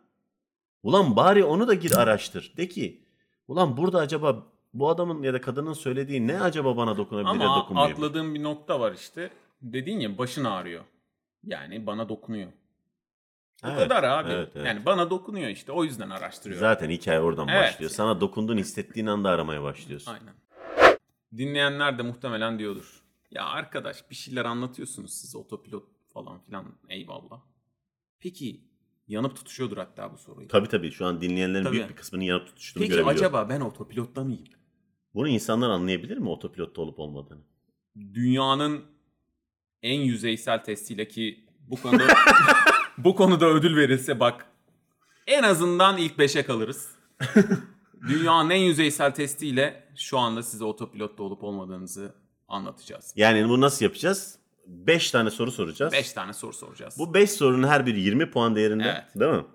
Ulan bari onu da gir araştır. De ki ulan burada acaba bu adamın ya da kadının söylediği ne acaba bana dokunabilir Ama atladığım bir nokta var işte. Dedin ya başın ağrıyor. Yani bana dokunuyor. O Evet, kadar abi. evet, evet. Yani bana dokunuyor işte. O yüzden araştırıyorum. Zaten hikaye oradan Evet. başlıyor. Sana dokunduğunu hissettiğin anda aramaya başlıyorsun. Aynen. Dinleyenler de muhtemelen diyordur. Ya arkadaş bir şeyler anlatıyorsunuz siz otopilot falan filan eyvallah. Peki yanıp tutuşuyordur hatta bu soruyu. Tabii tabii şu an dinleyenlerin Tabii. büyük bir kısmının yanıp tutuştuğunu Peki görebiliyorum. acaba ben otopilotta mıyım? Bunu insanlar anlayabilir mi otopilotta olup olmadığını? Dünyanın en yüzeysel testiyle ki bu konuda bu konuda ödül verilse bak en azından ilk 5'e kalırız. Dünyanın en yüzeysel testiyle şu anda size otopilotta olup olmadığınızı anlatacağız. Yani bunu nasıl yapacağız? 5 tane soru soracağız. 5 tane soru soracağız. Bu 5 sorunun her biri 20 puan değerinde. Evet. Değil mi?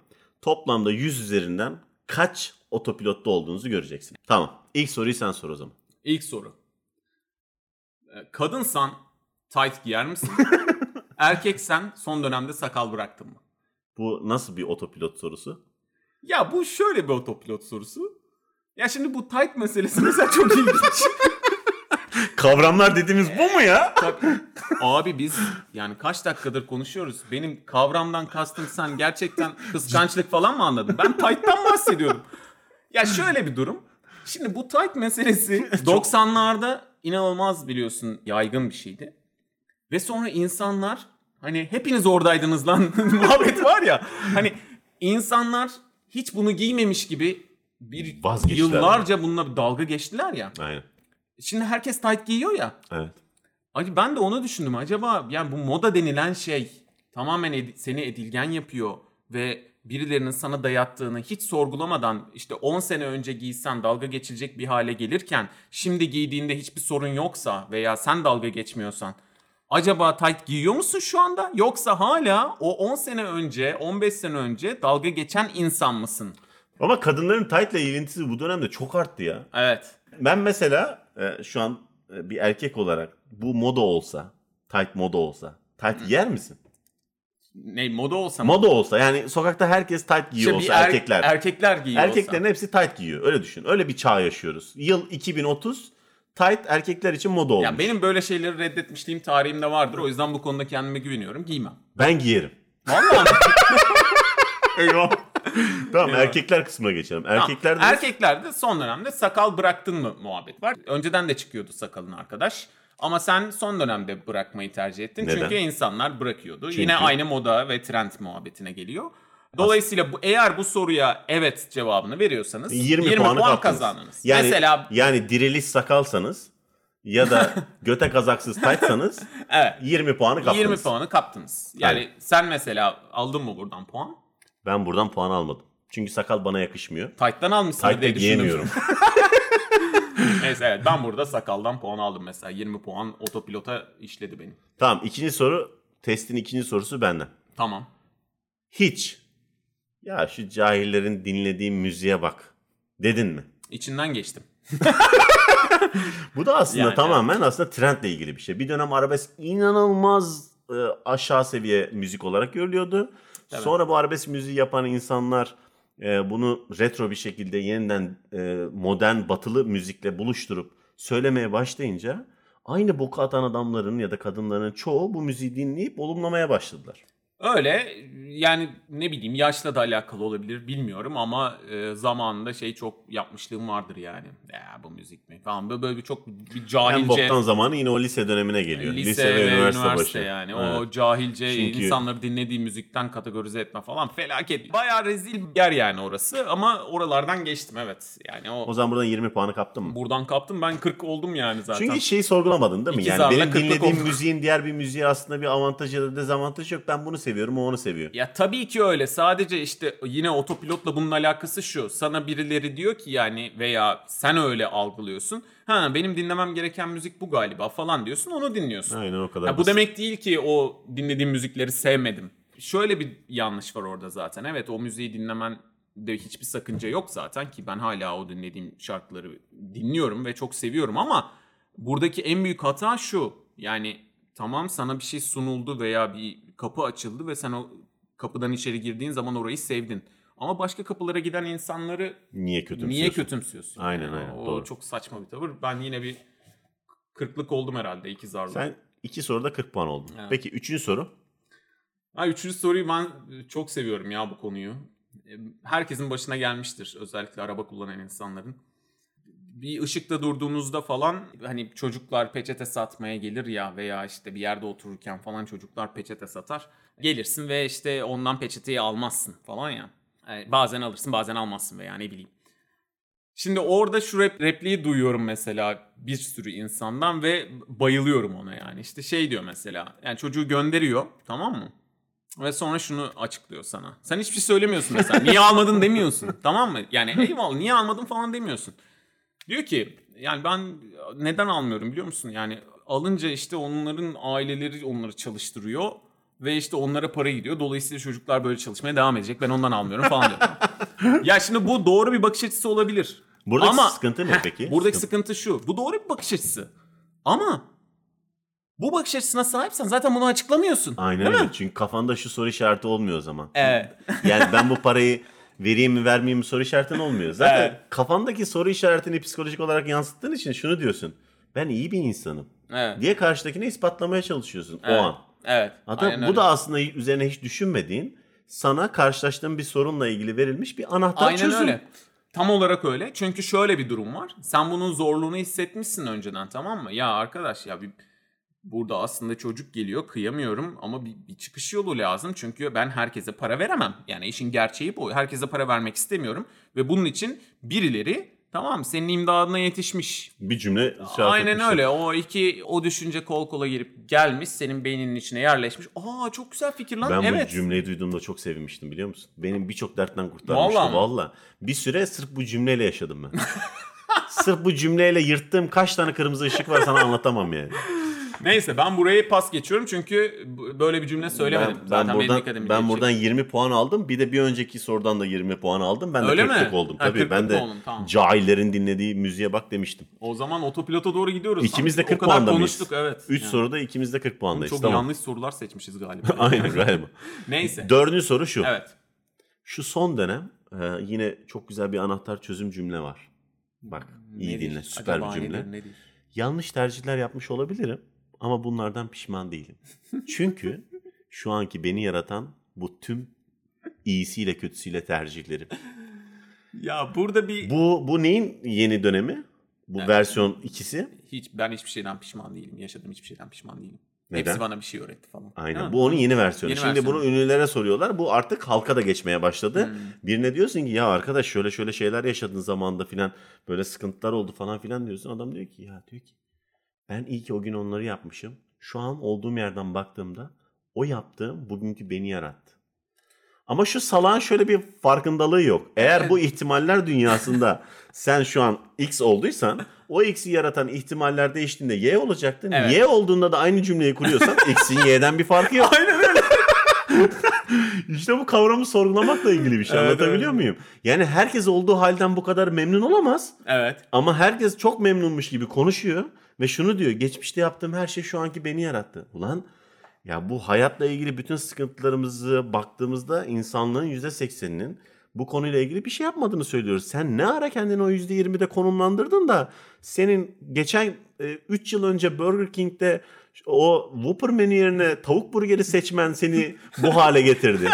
Toplamda 100 üzerinden kaç otopilotta olduğunuzu göreceksin. Tamam. İlk soruyu sen sor o zaman. İlk soru. Ee, Kadınsan tight giyer misin? Erkeksen son dönemde sakal bıraktın mı? Bu nasıl bir otopilot sorusu? Ya bu şöyle bir otopilot sorusu. Ya şimdi bu tight meselesi mesela çok ilginç. Kavramlar dediğimiz bu mu ya? Tabii. Abi biz yani kaç dakikadır konuşuyoruz. Benim kavramdan kastım sen gerçekten kıskançlık falan mı anladın? Ben tight'tan bahsediyorum. Ya şöyle bir durum. Şimdi bu tight meselesi 90'larda inanılmaz biliyorsun yaygın bir şeydi. Ve sonra insanlar hani hepiniz oradaydınız lan muhabbet var ya. Hani insanlar hiç bunu giymemiş gibi bir Vazgeçtiler. yıllarca bununla bir dalga geçtiler ya. Aynen. Şimdi herkes tight giyiyor ya. Evet. Ben de onu düşündüm. Acaba yani bu moda denilen şey tamamen ed- seni edilgen yapıyor ve birilerinin sana dayattığını hiç sorgulamadan işte 10 sene önce giysen dalga geçilecek bir hale gelirken şimdi giydiğinde hiçbir sorun yoksa veya sen dalga geçmiyorsan Acaba tight giyiyor musun şu anda? Yoksa hala o 10 sene önce, 15 sene önce dalga geçen insan mısın? Ama kadınların tight'la ilintisi bu dönemde çok arttı ya. Evet. Ben mesela e, şu an e, bir erkek olarak bu moda olsa, tight moda olsa, tight giyer misin? Ne moda olsa mı? Moda olsa yani sokakta herkes tight giyiyor İşte bir olsa er- erkekler. Erkekler giyiyor Erkeklerin olsa. hepsi tight giyiyor. Öyle düşün. Öyle bir çağ yaşıyoruz. Yıl 2030 tight erkekler için moda olmuş. Ya benim böyle şeyleri reddetmişliğim tarihimde vardır. O yüzden bu konuda kendime güveniyorum. Giymem. Ben giyerim. Vallahi? Eyvah. tamam Eyvah. erkekler kısmına geçelim. Erkekler de Erkeklerde son dönemde sakal bıraktın mı muhabbet var. Önceden de çıkıyordu sakalın arkadaş. Ama sen son dönemde bırakmayı tercih ettin. Neden? Çünkü insanlar bırakıyordu. Çünkü- Yine aynı moda ve trend muhabbetine geliyor. Dolayısıyla bu, eğer bu soruya evet cevabını veriyorsanız 20, 20, puanı puan kaptınız. kazandınız. Yani, Mesela yani diriliş sakalsanız ya da göte kazaksız tightsanız evet 20 puanı kaptınız. 20 puanı kaptınız. Yani Evet. sen mesela aldın mı buradan puan? Ben buradan puan almadım. Çünkü sakal bana yakışmıyor. Tight'tan almışsın Tight'ta diye giyemiyorum. Neyse evet ben burada sakaldan puan aldım mesela. 20 puan otopilota işledi benim. tamam ikinci soru testin ikinci sorusu benden. Tamam. Hiç ya şu cahillerin dinlediği müziğe bak dedin mi? İçinden geçtim. Bu da aslında Yani, tamamen aslında trendle ilgili bir şey. Bir dönem arabesk inanılmaz e, aşağı seviye müzik olarak görülüyordu. Tabii. Sonra bu arabesk müziği yapan insanlar e, bunu retro bir şekilde yeniden e, modern batılı müzikle buluşturup söylemeye başlayınca aynı boku atan adamların ya da kadınların çoğu bu müziği dinleyip olumlamaya başladılar. Öyle yani ne bileyim yaşla da alakalı olabilir bilmiyorum ama e, zamanında şey çok yapmışlığım vardır yani. Ya bu müzik mi falan böyle, böyle bir çok bir En cahilce boktan zamanı yine o lise dönemine geliyor. lise, ve, üniversite, başı. yani. O Evet. cahilce Çünkü- insanları dinlediği müzikten kategorize etme falan felaket. Bayağı rezil bir yer yani orası ama oralardan geçtim evet. Yani o, O zaman buradan 20 puanı kaptın mı? buradan kaptım ben 40 oldum yani zaten. Çünkü şeyi sorgulamadın değil mi? İki Yani benim dinlediğim oldu. müziğin diğer bir müziğe aslında bir avantajı ya da dezavantajı yok. Ben bunu seviyorum, o onu seviyor. Ya tabii ki öyle. Sadece işte yine otopilotla bunun alakası şu. Sana birileri diyor ki yani veya sen öyle algılıyorsun. Ha benim dinlemem gereken müzik bu galiba falan diyorsun. Onu dinliyorsun. Aynen o kadar. Ya bu basit. demek değil ki o dinlediğim müzikleri sevmedim. Şöyle bir yanlış var orada zaten. Evet o müziği dinlemen de hiçbir sakınca yok zaten ki ben hala o dinlediğim şarkıları dinliyorum ve çok seviyorum ama buradaki en büyük hata şu. Yani tamam sana bir şey sunuldu veya bir kapı açıldı ve sen o kapıdan içeri girdiğin zaman orayı sevdin. Ama başka kapılara giden insanları Niye kötümsüyorsun? niye kötümsüyorsun? Aynen, Yani aynen, O doğru. çok saçma bir tavır. Ben yine bir kırklık oldum herhalde iki zarla. Sen iki soruda 40 puan oldun. Evet. Peki üçüncü soru? Ha, üçüncü soruyu ben çok seviyorum ya bu konuyu. E, Herkesin başına gelmiştir özellikle araba kullanan insanların. Bir ışıkta durduğunuzda falan hani çocuklar peçete satmaya gelir ya veya işte bir yerde otururken falan çocuklar peçete satar. Gelirsin ve işte ondan peçeteyi almazsın falan ya. Yani bazen alırsın bazen almazsın veya ne bileyim. Şimdi orada şu rep, repliği duyuyorum mesela bir sürü insandan ve bayılıyorum ona yani. İşte şey diyor mesela yani çocuğu gönderiyor tamam mı? Ve sonra şunu açıklıyor sana. Sen hiçbir şey söylemiyorsun mesela. Niye almadın demiyorsun. tamam mı? Yani eyvallah niye almadın falan demiyorsun. Diyor ki yani ben neden almıyorum biliyor musun? Yani alınca işte onların aileleri onları çalıştırıyor. Ve işte onlara para gidiyor. Dolayısıyla çocuklar böyle çalışmaya devam edecek. Ben ondan almıyorum falan diyor. ya şimdi bu doğru bir bakış açısı olabilir. Buradaki Ama- sıkıntı ne peki? Buradaki Sıkıntı- sıkıntı şu. Bu doğru bir bakış açısı. Ama bu bakış açısına sahipsen zaten bunu açıklamıyorsun. Aynen öyle. mi? Çünkü kafanda şu soru işareti olmuyor o zaman. Evet. Yani ben bu parayı vereyim mi vermeyeyim mi soru işaretin olmuyor. Zaten Evet. kafandaki soru işaretini psikolojik olarak yansıttığın için şunu diyorsun. Ben iyi bir insanım. Evet. Diye karşıdakine ispatlamaya çalışıyorsun Evet. o an. Evet. Hatta aynen bu öyle. da aslında üzerine hiç düşünmediğin sana karşılaştığın bir sorunla ilgili verilmiş bir anahtar Aynen çözüm. öyle. Tam olarak öyle. Çünkü şöyle bir durum var. Sen bunun zorluğunu hissetmişsin önceden tamam mı? Ya arkadaş ya bir burada aslında çocuk geliyor kıyamıyorum ama bir, bir çıkış yolu lazım. Çünkü ben herkese para veremem. Yani işin gerçeği bu. Herkese para vermek istemiyorum. Ve bunun için birileri tamam senin imdadına yetişmiş. Bir cümle şahit Aynen etmişsin. öyle. O iki o düşünce kol kola girip gelmiş senin beyninin içine yerleşmiş. Aa çok güzel fikir lan. Ben evet. bu cümleyi duyduğumda çok sevinmiştim biliyor musun? Benim birçok dertten kurtarmıştı valla. mi? Bir süre sırf bu cümleyle yaşadım ben. sırf bu cümleyle yırttığım kaç tane kırmızı ışık var sana anlatamam yani. Neyse ben burayı pas geçiyorum çünkü böyle bir cümle söylemedim. Ben, ben Zaten buradan ben çekecek. buradan 20 puan aldım. Bir de bir önceki sorudan da 20 puan aldım. Ben de Öyle 40'lık mi? oldum. Ha, Tabii 40'lık ben de oldun, tamam. cahillerin dinlediği müziğe bak demiştim. O zaman otopilota doğru gidiyoruz. İkimiz de Sanki 40 o kadar puanda mıyız? konuştuk evet. 3 Yani. soruda ikimiz de 40 puandayız. Çok tamam. yanlış sorular seçmişiz galiba. Aynen galiba. Neyse. Dördüncü soru şu. Evet. Şu son dönem e, yine çok güzel bir anahtar çözüm cümle var. Bak iyi Nedir? dinle süper Acaba bir cümle. Nedir, nedir? Yanlış tercihler yapmış olabilirim ama bunlardan pişman değilim. Çünkü şu anki beni yaratan bu tüm iyisiyle kötüsüyle tercihlerim. Ya burada bir Bu bu neyin yeni dönemi? Bu Evet. versiyon ikisi. hiç ben hiçbir şeyden pişman değilim. Yaşadığım hiçbir şeyden pişman değilim. Neden? Hepsi bana bir şey öğretti falan. Aynen. Bu onun yeni versiyonu. Yeni Şimdi versiyonu. bunu ünlülere soruyorlar. Bu artık halka da geçmeye başladı. Hmm. Birine diyorsun ki ya arkadaş şöyle şöyle şeyler yaşadığın zamanda filan böyle sıkıntılar oldu falan filan diyorsun. Adam diyor ki ya diyor ki ben iyi ki o gün onları yapmışım. Şu an olduğum yerden baktığımda o yaptığım bugünkü beni yarattı. Ama şu salağın şöyle bir farkındalığı yok. Eğer bu ihtimaller dünyasında sen şu an X olduysan o X'i yaratan ihtimaller değiştiğinde Y olacaktı. Evet. Y olduğunda da aynı cümleyi kuruyorsan X'in Y'den bir farkı yok. Aynen öyle. İşte bu kavramı sorgulamakla ilgili bir şey. Evet, Anlatabiliyor evet. muyum? Yani herkes olduğu halden bu kadar memnun olamaz. Evet. Ama herkes çok memnunmuş gibi konuşuyor. Ve şunu diyor. Geçmişte yaptığım her şey şu anki beni yarattı. Ulan ya bu hayatla ilgili bütün sıkıntılarımızı baktığımızda insanlığın %80'inin bu konuyla ilgili bir şey yapmadığını söylüyoruz. Sen ne ara kendini o %20'de konumlandırdın da senin geçen 3 yıl önce Burger King'de o Whopper menü yerine tavuk burgeri seçmen seni bu hale getirdi.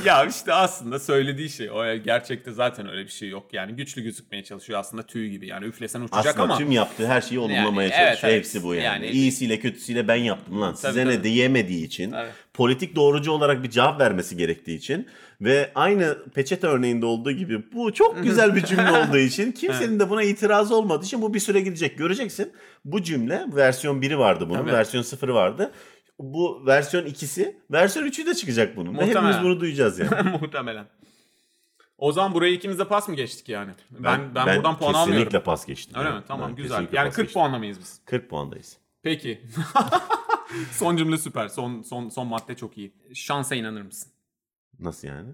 Ya işte aslında söylediği şey o gerçekte zaten öyle bir şey yok. Yani güçlü gözükmeye çalışıyor aslında tüy gibi. Yani üflesen uçacak Aslında ama tüm yaptığı her şeyi olumlamaya Yani, evet, çalışıyor. evet. Hepsi bu yani. Yani- İyisiyle kötüsüyle ben yaptım lan. Tabii, Size ne tabii. diyemediği için. Evet. Politik doğrucu olarak bir cevap vermesi gerektiği için. Ve aynı peçete örneğinde olduğu gibi bu çok güzel bir cümle olduğu için kimsenin de buna itirazı olmadığı için bu bir süre gidecek. Göreceksin bu cümle versiyon 1'i vardı bunun. Tabii. Versiyon 0'ı vardı. Bu versiyon 2'si. Versiyon 3'ü de çıkacak bunun. Ve hepimiz Muhtemelen. bunu duyacağız yani. muhtemelen. O zaman burayı ikimiz de pas mı geçtik yani? Ben ben, buradan puan kesinlikle almıyorum. pas geçtim. Öyle Yani. mi? Tamam Ben güzel. kesinlikle Yani pas 40 geçtim. puanla mıyız biz? 40 puandayız. Peki. son cümle süper. Son son son madde çok iyi. Şansa inanır mısın? Nasıl yani?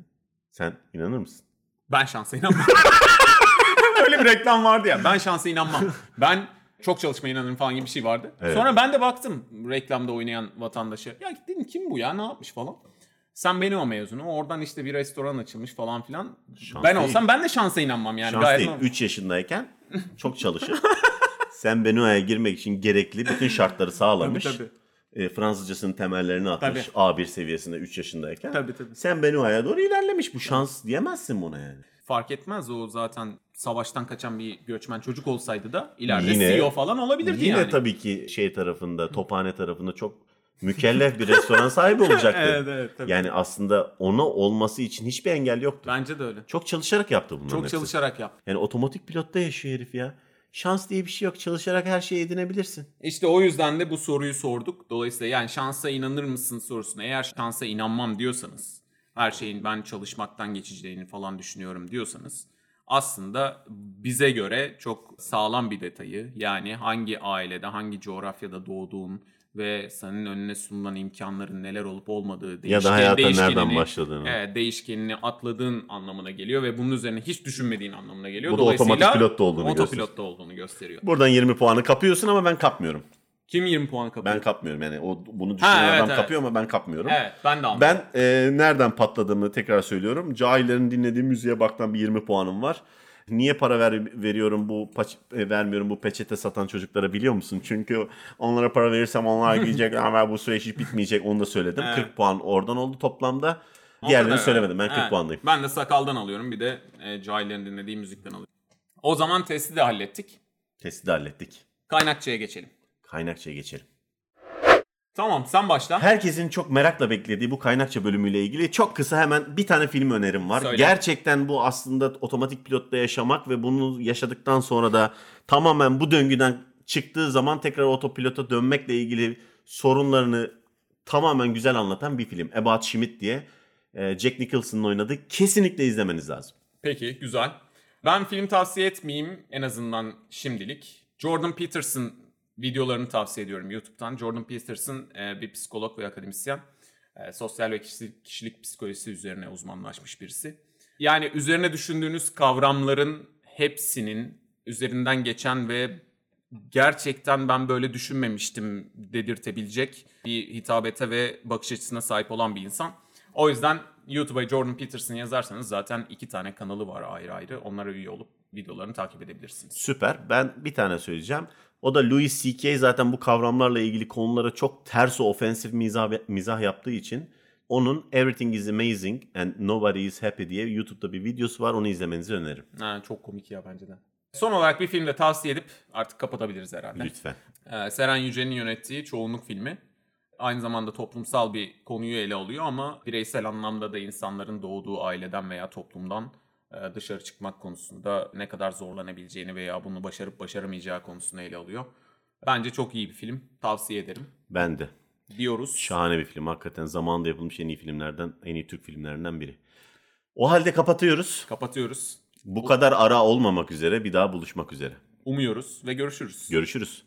Sen inanır mısın? Ben şansa inanmam. Öyle bir reklam vardı ya. Ben şansa inanmam. Ben çok çalışmaya inanırım falan gibi bir şey vardı. Evet. Sonra ben de baktım reklamda oynayan vatandaşa. Ya dedim kim bu ya ne yapmış falan. Sen benim o mezunu. Oradan işte bir restoran açılmış falan filan. Şans ben değil. olsam ben de şansa inanmam yani. Şans Gayet değil. normal. 3 yaşındayken çok çalışır. Sen Benua'ya girmek için gerekli bütün şartları sağlamış. Tabii, tabii. E, Fransızcasının temellerini atmış. Tabii. A1 seviyesinde 3 yaşındayken. Tabii, tabii. Sen Benua'ya doğru ilerlemiş. Bu şans diyemezsin buna yani. Fark etmez o zaten savaştan kaçan bir göçmen çocuk olsaydı da ileride Yine- CEO falan olabilirdi Yine yani. tabii ki şey tarafında, tophane tarafında çok mükellef bir restoran sahibi olacaktı. Evet, evet, tabii. Yani aslında ona olması için hiçbir engel yoktu. Bence de öyle. Çok çalışarak yaptı bunların Çok hepsi. çalışarak yap. Yani otomatik pilotta yaşıyor herif ya. Şans diye bir şey yok. Çalışarak her şeyi edinebilirsin. İşte o yüzden de bu soruyu sorduk. Dolayısıyla yani şansa inanır mısın sorusuna eğer şansa inanmam diyorsanız her şeyin ben çalışmaktan geçeceğini falan düşünüyorum diyorsanız aslında bize göre çok sağlam bir detayı yani hangi ailede hangi coğrafyada doğduğun ve senin önüne sunulan imkanların neler olup olmadığı Ya da hayata nereden başladığını. Evet, değişkenini atladığın anlamına geliyor ve bunun üzerine hiç düşünmediğin anlamına geliyor. Bu da otomatik pilotta olduğunu olduğunu gösteriyor. Buradan 20 puanı kapıyorsun ama ben kapmıyorum. Kim 20 puan kapıyor? Ben kapmıyorum yani. O bunu düşünen Ha, evet, adam evet. kapıyor ama ben kapmıyorum. Evet ben de anladım. Ben e, nereden patladığımı tekrar söylüyorum. Cahillerin dinlediği müziğe baktan bir 20 puanım var. Niye para ver, veriyorum bu paç, e, vermiyorum bu peçete satan çocuklara biliyor musun? Çünkü onlara para verirsem onlar diyecek ama bu süreç hiç bitmeyecek onu da söyledim. Evet. 40 puan oradan oldu toplamda. O Diğerlerini kadar. söylemedim ben 40 Evet. puandayım. Ben de sakaldan alıyorum bir de e, cahillerin dinlediği müzikten alıyorum. O zaman testi de hallettik. Testi de hallettik. Kaynakçaya geçelim. Kaynakçaya geçelim. Tamam sen başla. Herkesin çok merakla beklediği bu kaynakça bölümüyle ilgili çok kısa hemen bir tane film önerim var. Söyle. Gerçekten bu aslında otomatik pilotta yaşamak ve bunu yaşadıktan sonra da tamamen bu döngüden çıktığı zaman tekrar otopilota dönmekle ilgili sorunlarını tamamen güzel anlatan bir film. About Schmidt diye e, Jack Nicholson'ın oynadığı kesinlikle izlemeniz lazım. Peki güzel. Ben film tavsiye etmeyeyim en azından şimdilik. Jordan Peterson Videolarını tavsiye ediyorum YouTube'dan. Jordan Peterson e, bir psikolog ve akademisyen. E, sosyal ve kişilik, kişilik psikolojisi üzerine uzmanlaşmış birisi. Yani üzerine düşündüğünüz kavramların hepsinin üzerinden geçen ve gerçekten ben böyle düşünmemiştim dedirtebilecek bir hitabete ve bakış açısına sahip olan bir insan. O yüzden YouTube'a Jordan Peterson yazarsanız zaten iki tane kanalı var ayrı ayrı. Onlara üye olup videolarını takip edebilirsiniz. Süper. Ben bir tane söyleyeceğim. O da Louis C.K. zaten bu kavramlarla ilgili konulara çok ters ofensif mizah, mizah yaptığı için onun Everything is Amazing and Nobody is Happy diye YouTube'da bir videosu var. Onu izlemenizi öneririm. Ha, çok komik ya bence de. Son olarak bir film de tavsiye edip artık kapatabiliriz herhalde. Lütfen. Ee, Seren Yücel'in yönettiği çoğunluk filmi. Aynı zamanda toplumsal bir konuyu ele alıyor ama bireysel anlamda da insanların doğduğu aileden veya toplumdan dışarı çıkmak konusunda ne kadar zorlanabileceğini veya bunu başarıp başaramayacağı konusunu ele alıyor. Bence çok iyi bir film. Tavsiye ederim. Ben de. Diyoruz. Şahane bir film. Hakikaten zamanında yapılmış en iyi filmlerden, en iyi Türk filmlerinden biri. O halde kapatıyoruz. Kapatıyoruz. Bu kadar ara olmamak üzere bir daha buluşmak üzere. Umuyoruz ve görüşürüz. Görüşürüz.